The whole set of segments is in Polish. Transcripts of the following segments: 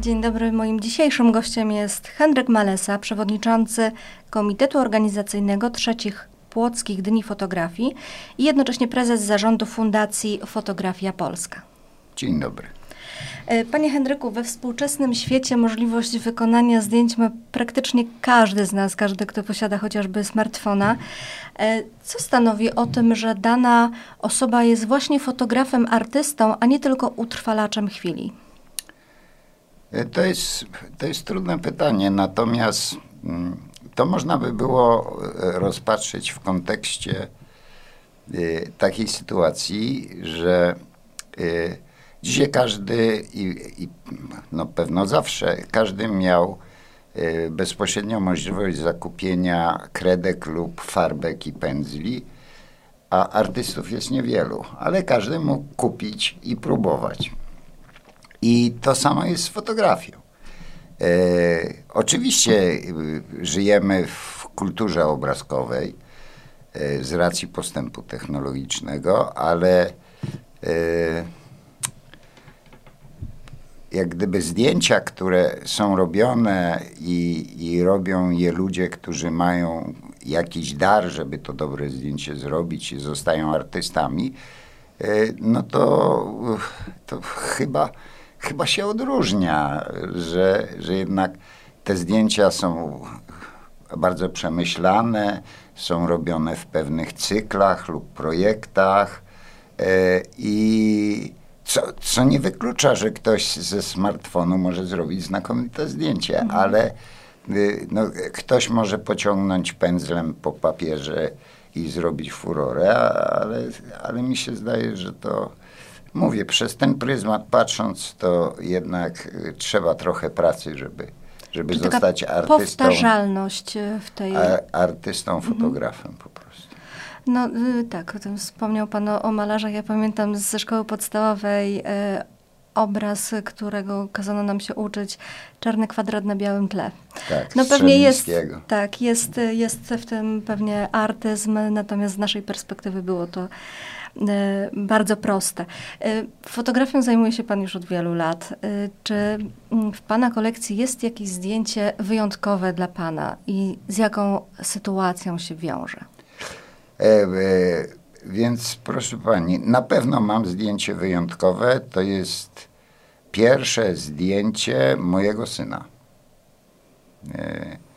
Dzień dobry. Moim dzisiejszym gościem jest Henryk Malesa, przewodniczący Komitetu Organizacyjnego Trzecich Płockich Dni Fotografii i jednocześnie prezes zarządu Fundacji Fotografia Polska. Dzień dobry. E, panie Henryku, we współczesnym świecie możliwość wykonania zdjęć ma praktycznie każdy z nas, każdy, kto posiada chociażby smartfona. E, co stanowi o tym, że dana osoba jest właśnie fotografem, artystą, a nie tylko utrwalaczem chwili? E, to jest, to jest trudne pytanie, natomiast mm, to można by było rozpatrzeć w kontekście takiej sytuacji, że Dzisiaj każdy i, i no pewno zawsze, każdy miał bezpośrednią możliwość zakupienia kredek lub farbek i pędzli, a artystów jest niewielu, ale każdy mógł kupić i próbować. I to samo jest z fotografią. E, oczywiście y, żyjemy w kulturze obrazkowej e, z racji postępu technologicznego, ale e, jak gdyby zdjęcia, które są robione i, i robią je ludzie, którzy mają jakiś dar, żeby to dobre zdjęcie zrobić i zostają artystami, e, no to, to chyba, chyba się odróżnia, że, że jednak te zdjęcia są bardzo przemyślane, są robione w pewnych cyklach lub projektach e, i co, co nie wyklucza, że ktoś ze smartfonu może zrobić znakomite zdjęcie, mhm. ale y, no, ktoś może pociągnąć pędzlem po papierze i zrobić furorę, ale, ale mi się zdaje, że to mówię, przez ten pryzmat patrząc, to jednak y, trzeba trochę pracy, żeby, żeby zostać artystą. Powtarzalność y, w tej. artystą, mhm. fotografem po prostu. No y, tak, o tym wspomniał Pan o, o malarzach. Ja pamiętam ze szkoły podstawowej y, obraz, którego kazano nam się uczyć, czarny kwadrat na białym tle. Tak, no pewnie jest, tak, jest, jest w tym pewnie artyzm, natomiast z naszej perspektywy było to bardzo proste. Y, fotografią zajmuje się Pan już od wielu lat. Y, czy mm, w Pana kolekcji jest jakieś zdjęcie wyjątkowe dla Pana i z jaką sytuacją się wiąże? E, e, więc proszę pani, na pewno mam zdjęcie wyjątkowe. To jest pierwsze zdjęcie mojego syna. E,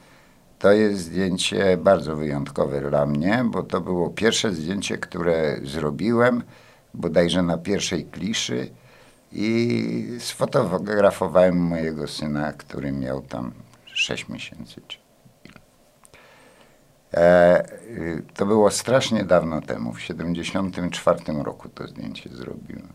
to jest zdjęcie bardzo wyjątkowe dla mnie, bo to było pierwsze zdjęcie, które zrobiłem bodajże na pierwszej kliszy i sfotografowałem mojego syna, który miał tam 6 miesięcy. E, to było strasznie dawno temu, w 74 roku to zdjęcie zrobiłem.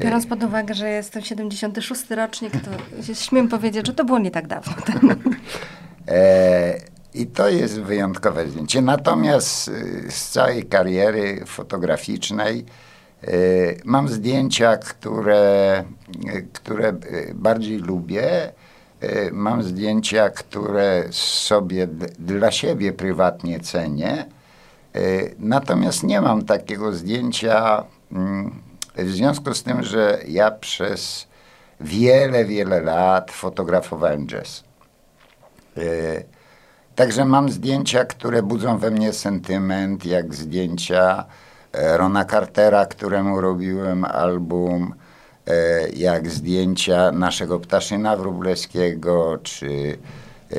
Biorąc pod uwagę, że jestem 76 rocznik, to śmiem powiedzieć, że to było nie tak dawno temu. E, I to jest wyjątkowe zdjęcie. Natomiast y, z całej kariery fotograficznej y, mam zdjęcia, które, które bardziej lubię mam zdjęcia, które sobie dla siebie prywatnie cenię, natomiast nie mam takiego zdjęcia mm, w związku z tym, że ja przez wiele, wiele lat fotografowałem jazz. E, także mam zdjęcia, które budzą we mnie sentyment, jak zdjęcia Rona Cartera, któremu robiłem album, E, jak zdjęcia naszego ptaszyna wróblewskiego, czy, e,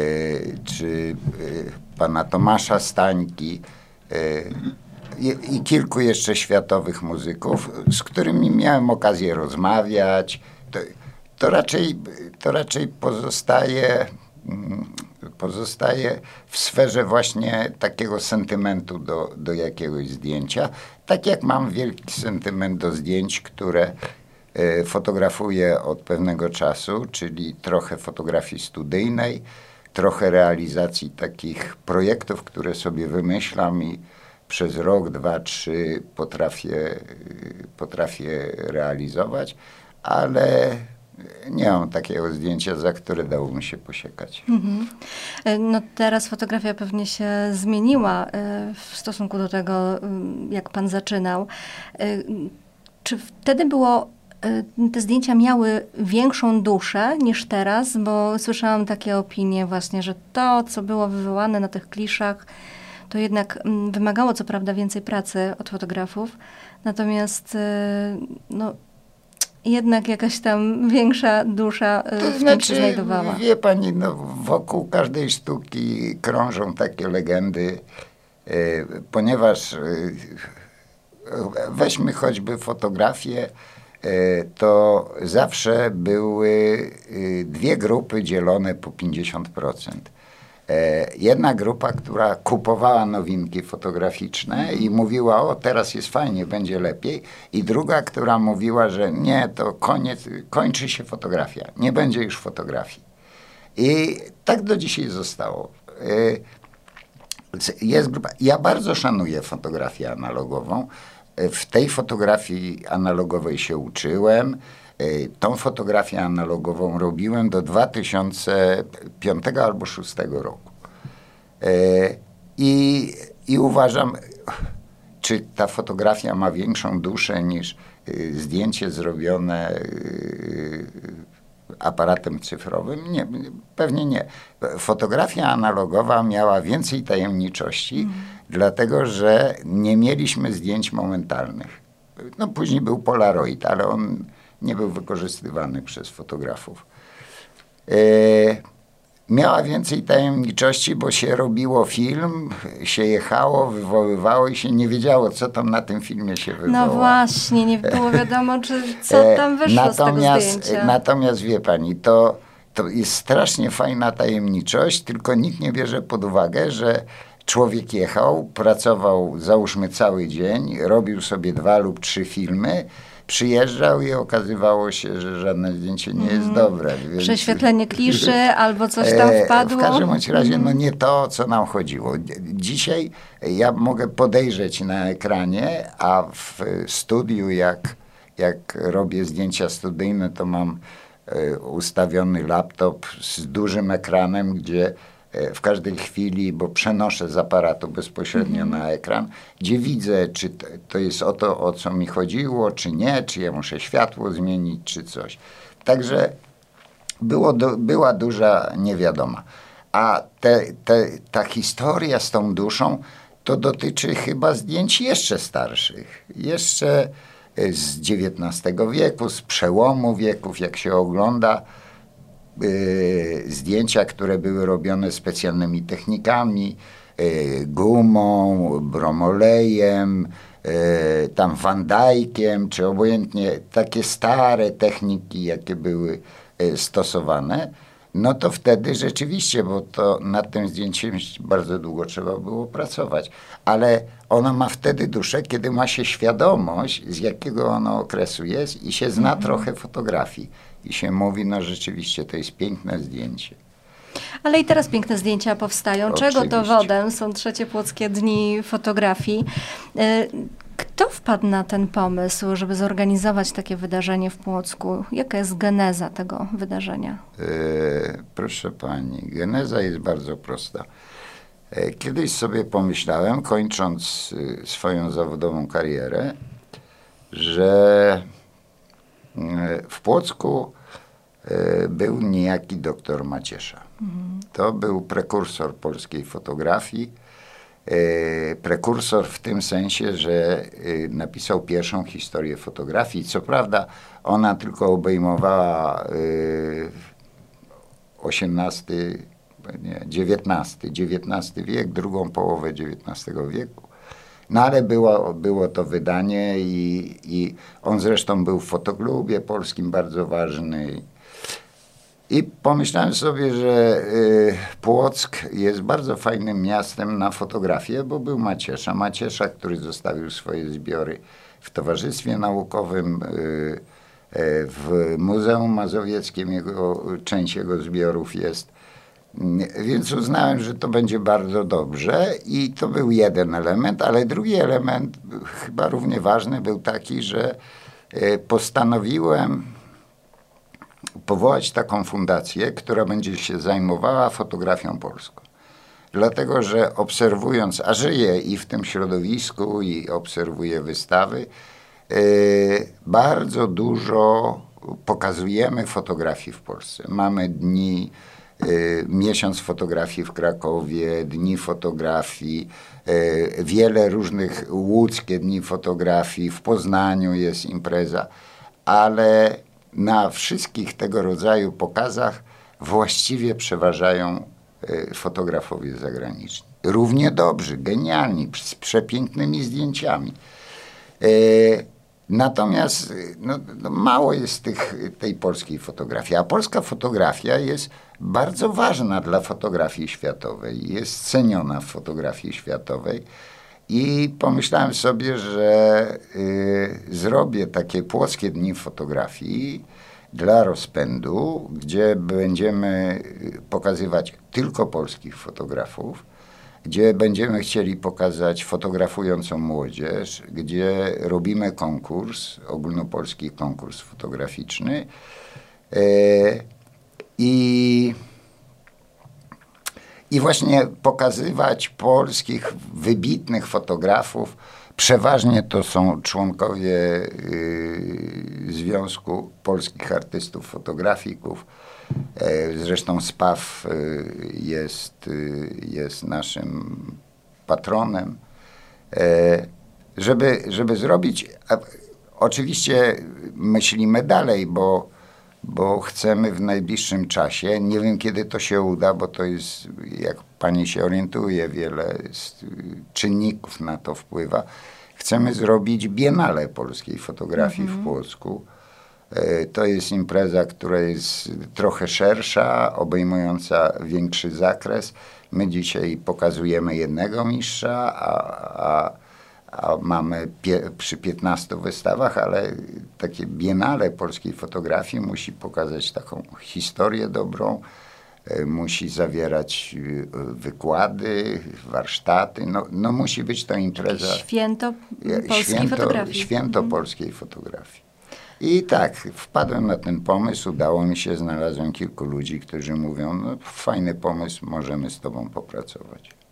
czy e, pana Tomasza Stańki i, i kilku jeszcze światowych muzyków, z którymi miałem okazję rozmawiać. To, to, raczej, to raczej pozostaje, pozostaje w sferze właśnie takiego sentymentu do, do jakiegoś zdjęcia. Tak jak mam wielki sentyment do zdjęć, które E, fotografuję od pewnego czasu, czyli trochę fotografii studyjnej, trochę realizacji takich projektów, które sobie wymyślam i przez rok, dwa, trzy potrafię, e, potrafię realizować, ale nie mam takiego zdjęcia, za które dało mi się posiekać. Mhm. E, no teraz fotografia pewnie się zmieniła w stosunku do tego, jak pan zaczynał. Czy wtedy było te zdjęcia miały większą duszę niż teraz, bo słyszałam takie opinie właśnie, że to, co było wywołane na tych kliszach, to jednak mm, wymagało co prawda więcej pracy od fotografów, natomiast no, jednak jakaś tam większa dusza to w znaczy, tym się znajdowała. Wie pani, no, wokół każdej sztuki krążą takie legendy, ponieważ weźmy choćby fotografię, e, to zawsze były e, dwie grupy dzielone po 50%. E, jedna grupa, która kupowała nowinki fotograficzne i mówiła, o teraz jest fajnie, będzie lepiej. I druga, która mówiła, że nie, to koniec, kończy się fotografia, nie będzie już fotografii. I tak do dzisiaj zostało. Jest grupa. Ja bardzo szanuję fotografię analogową. W tej fotografii analogowej się uczyłem. E, tą fotografię analogową robiłem do 2005 albo 2006 roku. E, I, I uważam, czy ta fotografia ma większą duszę niż e, zdjęcie zrobione aparatem cyfrowym? Nie, pewnie nie. Fotografia analogowa miała więcej tajemniczości, mm. dlatego że nie mieliśmy zdjęć momentalnych. No później był Polaroid, ale on nie był wykorzystywany przez fotografów. E, miała więcej tajemniczości, bo się robiło film, się jechało, wywoływało i się nie wiedziało, co tam na tym filmie się wywoła. No właśnie, nie było wiadomo, czy co e, tam wyszło natomiast, z tego zdjęcia. Natomiast wie pani, to, to jest strasznie fajna tajemniczość, tylko nikt nie bierze pod uwagę, że człowiek jechał, pracował załóżmy cały dzień, robił sobie dwa lub trzy filmy, przyjeżdżał i okazywało się, że żadne zdjęcie nie jest mm. dobre. Więc... Prześwietlenie kliszy albo coś tam e, wpadło. W każdym bądź razie no mhm. nie to, co nam chodziło. Dzisiaj ja mogę podejrzeć na ekranie, a w studiu jak, jak robię zdjęcia studyjne, to mam e, ustawiony laptop z dużym ekranem, gdzie w każdej chwili, bo przenoszę z aparatu bezpośrednio -hmm. na ekran, gdzie widzę, czy to jest o to, o co mi chodziło, czy nie, czy ja muszę światło zmienić, czy coś. Także było była duża niewiadoma. A te, te, ta historia z tą duszą to dotyczy chyba zdjęć jeszcze starszych, jeszcze e, z XIX wieku, z przełomu wieków, jak się ogląda zdjęcia, które były robione specjalnymi technikami, y, gumą, bromolejem, y, tam wandajkiem, czy obojętnie takie stare techniki, jakie były stosowane, no to wtedy rzeczywiście, bo to nad tym zdjęciem bardzo długo trzeba było pracować, ale ono ma wtedy duszę, kiedy ma się świadomość, z jakiego ono okresu jest i się zna mhm. trochę fotografii i się mówi, no rzeczywiście to jest piękne zdjęcie. Ale i teraz piękne zdjęcia powstają, Oczywiście. czego dowodem są trzecie płockie dni fotografii. E, kto wpadł na ten pomysł, żeby zorganizować takie wydarzenie w Płocku? Jaka jest geneza tego wydarzenia? E, proszę pani, geneza jest bardzo prosta. E, kiedyś sobie pomyślałem, kończąc e, swoją zawodową karierę, że w Płocku e, był niejaki doktor Maciesza. To był prekursor polskiej fotografii. E, prekursor w tym sensie, że e, napisał pierwszą historię fotografii. Co prawda ona tylko obejmowała XVIII, nie, XIX, XIX wiek, drugą połowę XIX wieku. No ale było, było to wydanie i, i on zresztą był w fotoklubie polskim bardzo ważny. I pomyślałem sobie, że y, Płock jest bardzo fajnym miastem na fotografię, bo był Maciesza. Maciesza, który zostawił swoje zbiory w Towarzystwie Naukowym, y, y, w Muzeum Mazowieckim, jego, część jego zbiorów jest. Więc uznałem, że to będzie bardzo dobrze i to był jeden element, ale drugi element, chyba równie ważny, był taki, że e, postanowiłem powołać taką fundację, która będzie się zajmowała fotografią polską. Dlatego, że obserwując, a żyję i w tym środowisku, i obserwuję wystawy, bardzo dużo pokazujemy fotografii w Polsce. Mamy dni, miesiąc fotografii w Krakowie, dni fotografii, wiele różnych łódzkie dni fotografii, w Poznaniu jest impreza, ale na wszystkich tego rodzaju pokazach właściwie przeważają fotografowie zagraniczni równie dobrzy, genialni, z przepięknymi zdjęciami. Natomiast no, no, mało jest tych, tej polskiej fotografii, a polska fotografia jest bardzo ważna dla fotografii światowej, jest ceniona w fotografii światowej. I pomyślałem sobie, że y, zrobię takie płoskie dni fotografii dla rozpędu, gdzie będziemy pokazywać tylko polskich fotografów gdzie będziemy chcieli pokazać fotografującą młodzież, gdzie robimy konkurs, ogólnopolski konkurs fotograficzny. E, I, I właśnie pokazywać polskich wybitnych fotografów. Przeważnie to są członkowie y, Związku Polskich Artystów Fotografików E, zresztą SPAW e, jest, e, jest naszym patronem. Żeby, żeby zrobić, oczywiście myślimy dalej, bo, bo chcemy w najbliższym czasie, nie wiem kiedy to się uda, bo to jest, jak pani się orientuje, wiele czynników na to wpływa. Chcemy zrobić Biennale Polskiej Fotografii w Płocku E, to jest impreza, która jest trochę szersza, obejmująca większy zakres. My dzisiaj pokazujemy jednego mistrza, a, a, a mamy pie, przy 15 wystawach, ale takie biennale polskiej fotografii musi pokazać taką historię dobrą, musi zawierać e, wykłady, warsztaty. No, no musi być to impreza. Święto polskiej święto, fotografii. Święto mhm. polskiej fotografii. I tak, wpadłem na ten pomysł, udało mi się, znalazłem kilku ludzi, którzy mówią, no fajny pomysł, możemy z tobą popracować.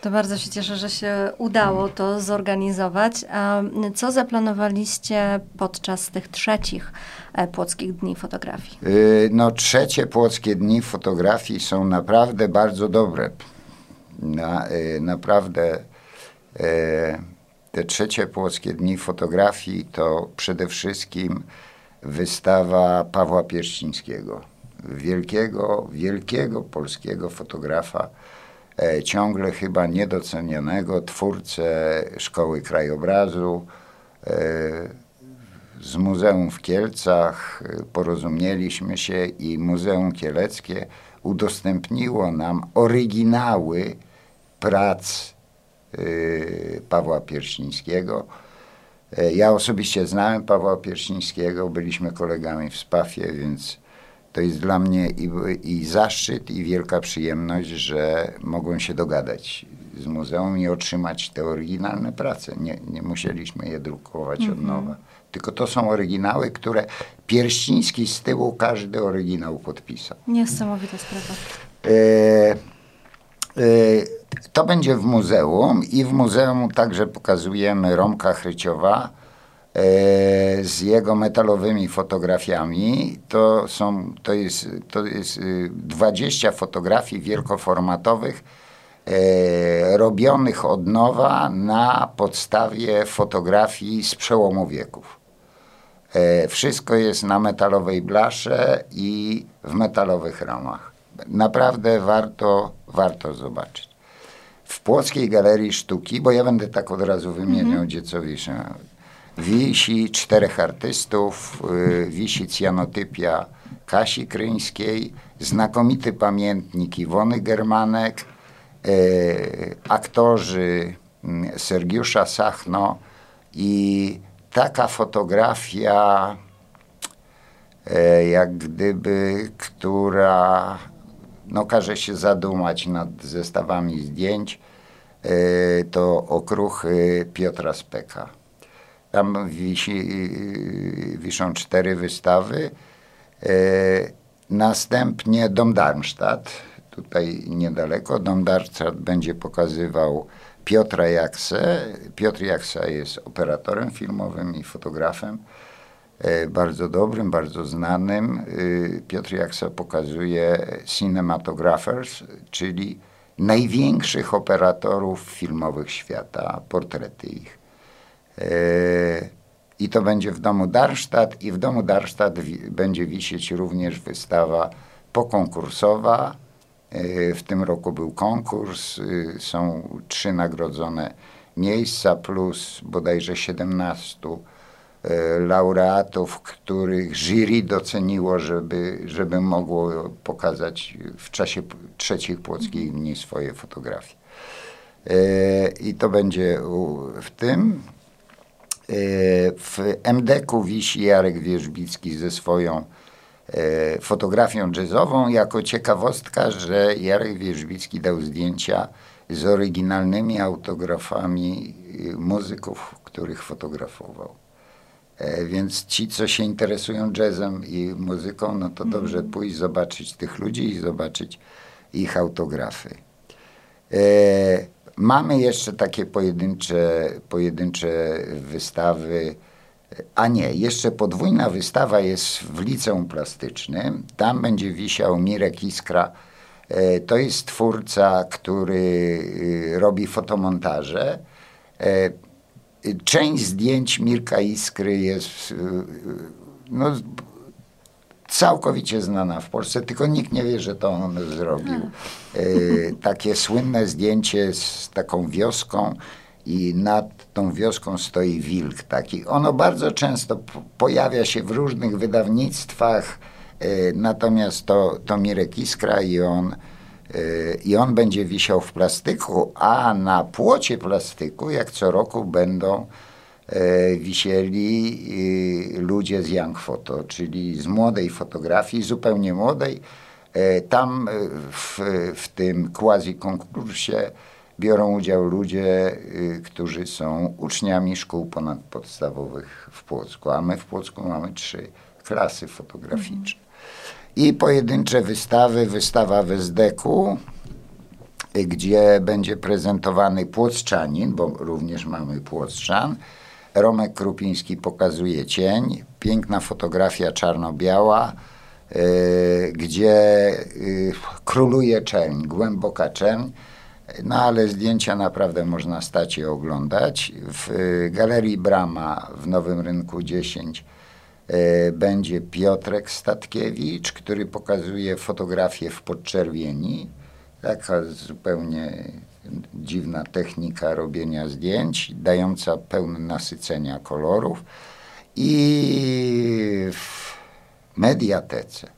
To bardzo się cieszę, że się udało to zorganizować. A co zaplanowaliście podczas tych trzecich e, Płockich Dni Fotografii? Y, no trzecie Płockie Dni Fotografii są naprawdę bardzo dobre. Na, y, naprawdę te trzecie Płockie Dni Fotografii to przede wszystkim wystawa Pawła Pierścińskiego, wielkiego, wielkiego polskiego fotografa, e, ciągle chyba niedocenionego, twórcę Szkoły Krajobrazu. E, z Muzeum w Kielcach e, porozumieliśmy się i Muzeum Kieleckie udostępniło nam oryginały prac Pawła Pierścińskiego. E, ja osobiście znałem Pawła Pierścińskiego, byliśmy kolegami w Spafie, więc to jest dla mnie i, i zaszczyt, i wielka przyjemność, że mogłem się dogadać z muzeum i otrzymać te oryginalne prace. Nie, nie musieliśmy je drukować -hmm. od mhm. nowa. Tylko to są oryginały, które Pierściński z tyłu każdy oryginał podpisał. Niesamowita sprawa. E, e, to będzie w muzeum i w muzeum także pokazujemy Romka Chryciowa z jego metalowymi fotografiami. To, są, to jest, to jest 20 y, fotografii wielkoformatowych e, robionych od nowa na podstawie fotografii z przełomu wieków. E, wszystko jest na metalowej blasze i w metalowych ramach. Naprawdę warto, warto zobaczyć w Płockiej Galerii Sztuki, bo ja będę tak od razu wymieniał, co wiszę, wisi czterech artystów, y, wisi cyanotypia Kasi Kryńskiej, znakomity pamiętnik Iwony Germanek, y, aktorzy y, Sergiusza Sachno i taka fotografia, y, jak gdyby, która no, każe się zadumać nad zestawami zdjęć, to okruchy Piotra Speka. Tam wisi, e, wiszą cztery wystawy. E, następnie Dom Darmstadt, tutaj niedaleko. Dom Darmstadt będzie pokazywał Piotra Jakse. Piotr Jaksa jest operatorem filmowym i fotografem. Bardzo dobrym, bardzo znanym. Piotr Jaksa pokazuje cinematographers, czyli największych operatorów filmowych świata, portrety ich. I to będzie w domu Darmstadt i w domu Darmstadt będzie wisieć również wystawa pokonkursowa. E, w tym roku był konkurs, e, są trzy nagrodzone miejsca plus bodajże 17 e, laureatów, których jury doceniło, żeby, żeby mogło pokazać w czasie trzecich płockich dni swoje fotografie. I to będzie w tym. W MDK-u wisi Jarek Wierzbicki ze swoją e, fotografią jazzową. Jako ciekawostka, że Jarek Wierzbicki dał zdjęcia z oryginalnymi autografami y, muzyków, których fotografował. E, więc ci, co się interesują jazzem i muzyką, no to dobrze mhm. pójść zobaczyć tych ludzi i zobaczyć ich autografy. Mamy jeszcze takie pojedyncze, pojedyncze wystawy. A nie, jeszcze podwójna wystawa jest w liceum plastycznym. Tam będzie wisiał Mirek Iskra. E, to jest twórca, który y, robi fotomontaże. E, część zdjęć Mirka Iskry jest y, y, no, całkowicie znana w Polsce, tylko nikt nie wie, że to on zrobił. E, takie słynne zdjęcie z taką wioską i nad tą wioską stoi wilk taki. Ono bardzo często pojawia się w różnych wydawnictwach, e, natomiast to, to Mirek Iskra i on, e, i on będzie wisiał w plastyku, a na płocie plastyku, jak co roku, będą wisieli e, ludzie z Young Photo, czyli z młodej fotografii, zupełnie młodej. E, tam w, w tym quasi konkursie biorą udział ludzie, którzy są uczniami szkół ponadpodstawowych w Płocku, a my w Płocku mamy trzy klasy fotograficzne. I pojedyncze wystawy, wystawa w SDK-u, gdzie będzie prezentowany Płocczanin, bo również mamy Płockczan, Romek Krupiński pokazuje cień, piękna fotografia czarno-biała, yy, gdzie yy, króluje czerń, głęboka czerń. No ale zdjęcia naprawdę można stać i oglądać. W y, Galerii Brama w Nowym Rynku 10 y, będzie Piotrek Statkiewicz, który pokazuje fotografię w podczerwieni. Taka zupełnie dziwna technika robienia zdjęć, dająca pełne nasycenia kolorów. I w mediatece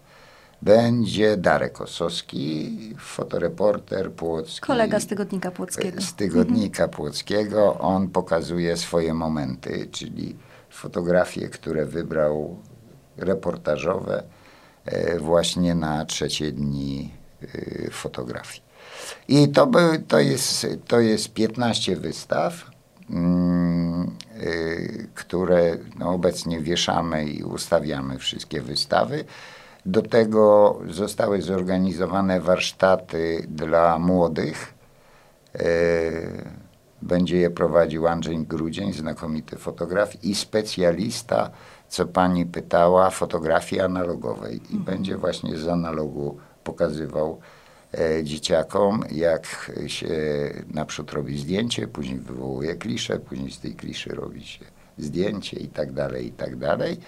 będzie Darek Osowski, fotoreporter płocki. Kolega z Tygodnika Płockiego. Z Tygodnika. Płockiego. On pokazuje swoje momenty, czyli fotografie, które wybrał reportażowe e, właśnie na trzecie dni e, fotografii. I to, by, to, jest, to jest 15 wystaw, mm, y, które no, obecnie wieszamy i ustawiamy wszystkie wystawy. Do tego zostały zorganizowane warsztaty dla młodych. Y, będzie je prowadził Andrzej Grudzień, znakomity fotograf i specjalista, co pani pytała, fotografii analogowej. I mhm. będzie właśnie z analogu pokazywał dzieciakom, jak się naprzód robi zdjęcie, później wywołuje kliszę, później z tej kliszy robi się zdjęcie i tak dalej, i tak dalej.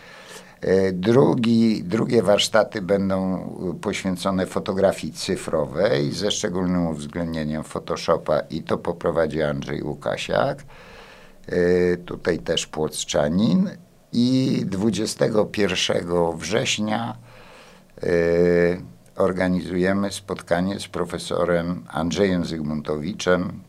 E, drugi, drugie warsztaty będą poświęcone fotografii cyfrowej ze szczególnym uwzględnieniem Photoshopa i to poprowadzi Andrzej Łukasiak. E, tutaj też Płocczanin. I 21 września organizujemy spotkanie z profesorem Andrzejem Zygmuntowiczem.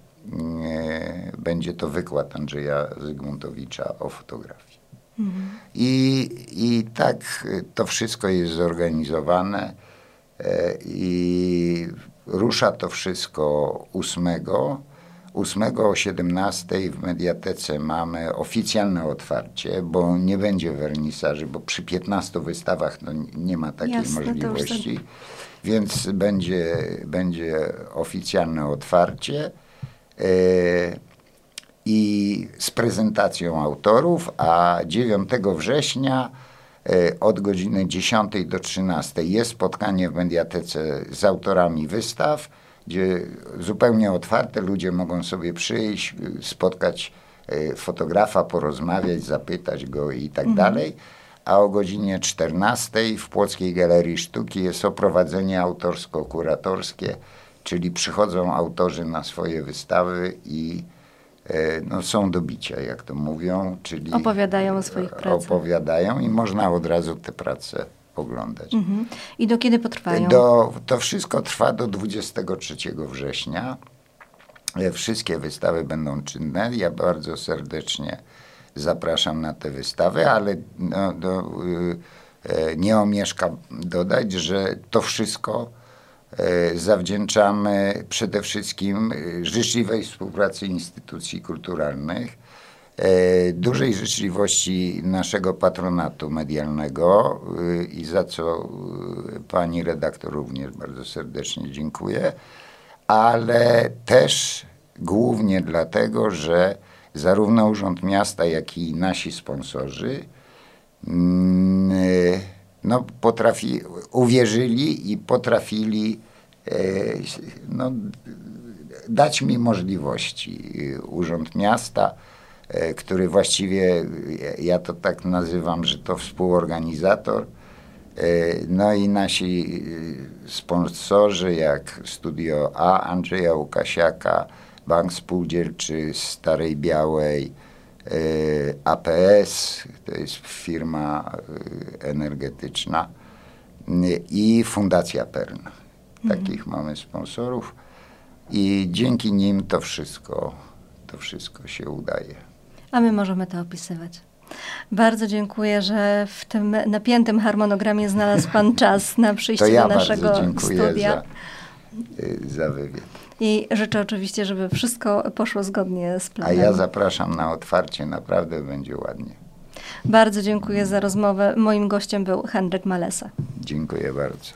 Będzie to wykład Andrzeja Zygmuntowicza o fotografii. Mhm. I, I tak to wszystko jest zorganizowane e, i rusza to wszystko ósmego 8 o 17 w Mediatece mamy oficjalne otwarcie, bo nie będzie wernisaży, bo przy 15 wystawach no, nie ma takiej Jasne, możliwości. Więc będzie, będzie oficjalne otwarcie. i z prezentacją autorów, a 9 września od godziny 10 do 13 jest spotkanie w mediatece z autorami wystaw, gdzie zupełnie otwarte ludzie mogą sobie przyjść, spotkać fotografa, porozmawiać, zapytać go i tak mhm. dalej a o godzinie 14 w Płockiej Galerii Sztuki jest oprowadzenie autorsko-kuratorskie, czyli przychodzą autorzy na swoje wystawy i e, no, są do bicia, jak to mówią, czyli opowiadają o swoich pracach. Opowiadają i można od razu te prace Mhm. I do kiedy potrwają? Do, to wszystko trwa do 23 września. E, wszystkie wystawy będą czynne. Ja bardzo serdecznie zapraszam na tę wystawę, ale no, do, y, e, nie omieszka dodać, że to wszystko e, zawdzięczamy przede wszystkim y, życzliwej współpracy instytucji kulturalnych, dużej życzliwości naszego patronatu medialnego y, i za co pani redaktor również bardzo serdecznie dziękuję, ale też głównie dlatego, że zarówno Urząd Miasta, jak i nasi sponsorzy mm, no, potrafi, uwierzyli i potrafili e, no, dać mi możliwości. Urząd Miasta, e, który właściwie, ja to tak nazywam, że to współorganizator, e, no i nasi sponsorzy, jak Studio A Andrzeja Łukasiaka, Bank Spółdzielczy Starej Białej, e, APS, to jest firma e, energetyczna i Fundacja Pern. Takich mhm. mamy sponsorów i dzięki nim to wszystko, to wszystko się udaje. A my możemy to opisywać. Bardzo dziękuję, że w tym napiętym harmonogramie znalazł Pan czas na przyjście ja do naszego studia. Za, y, za wywiad. I życzę oczywiście, żeby wszystko poszło zgodnie z planem. A ja zapraszam na otwarcie, naprawdę będzie ładnie. Bardzo dziękuję za rozmowę. Moim gościem był Henryk Malesa. Dziękuję bardzo.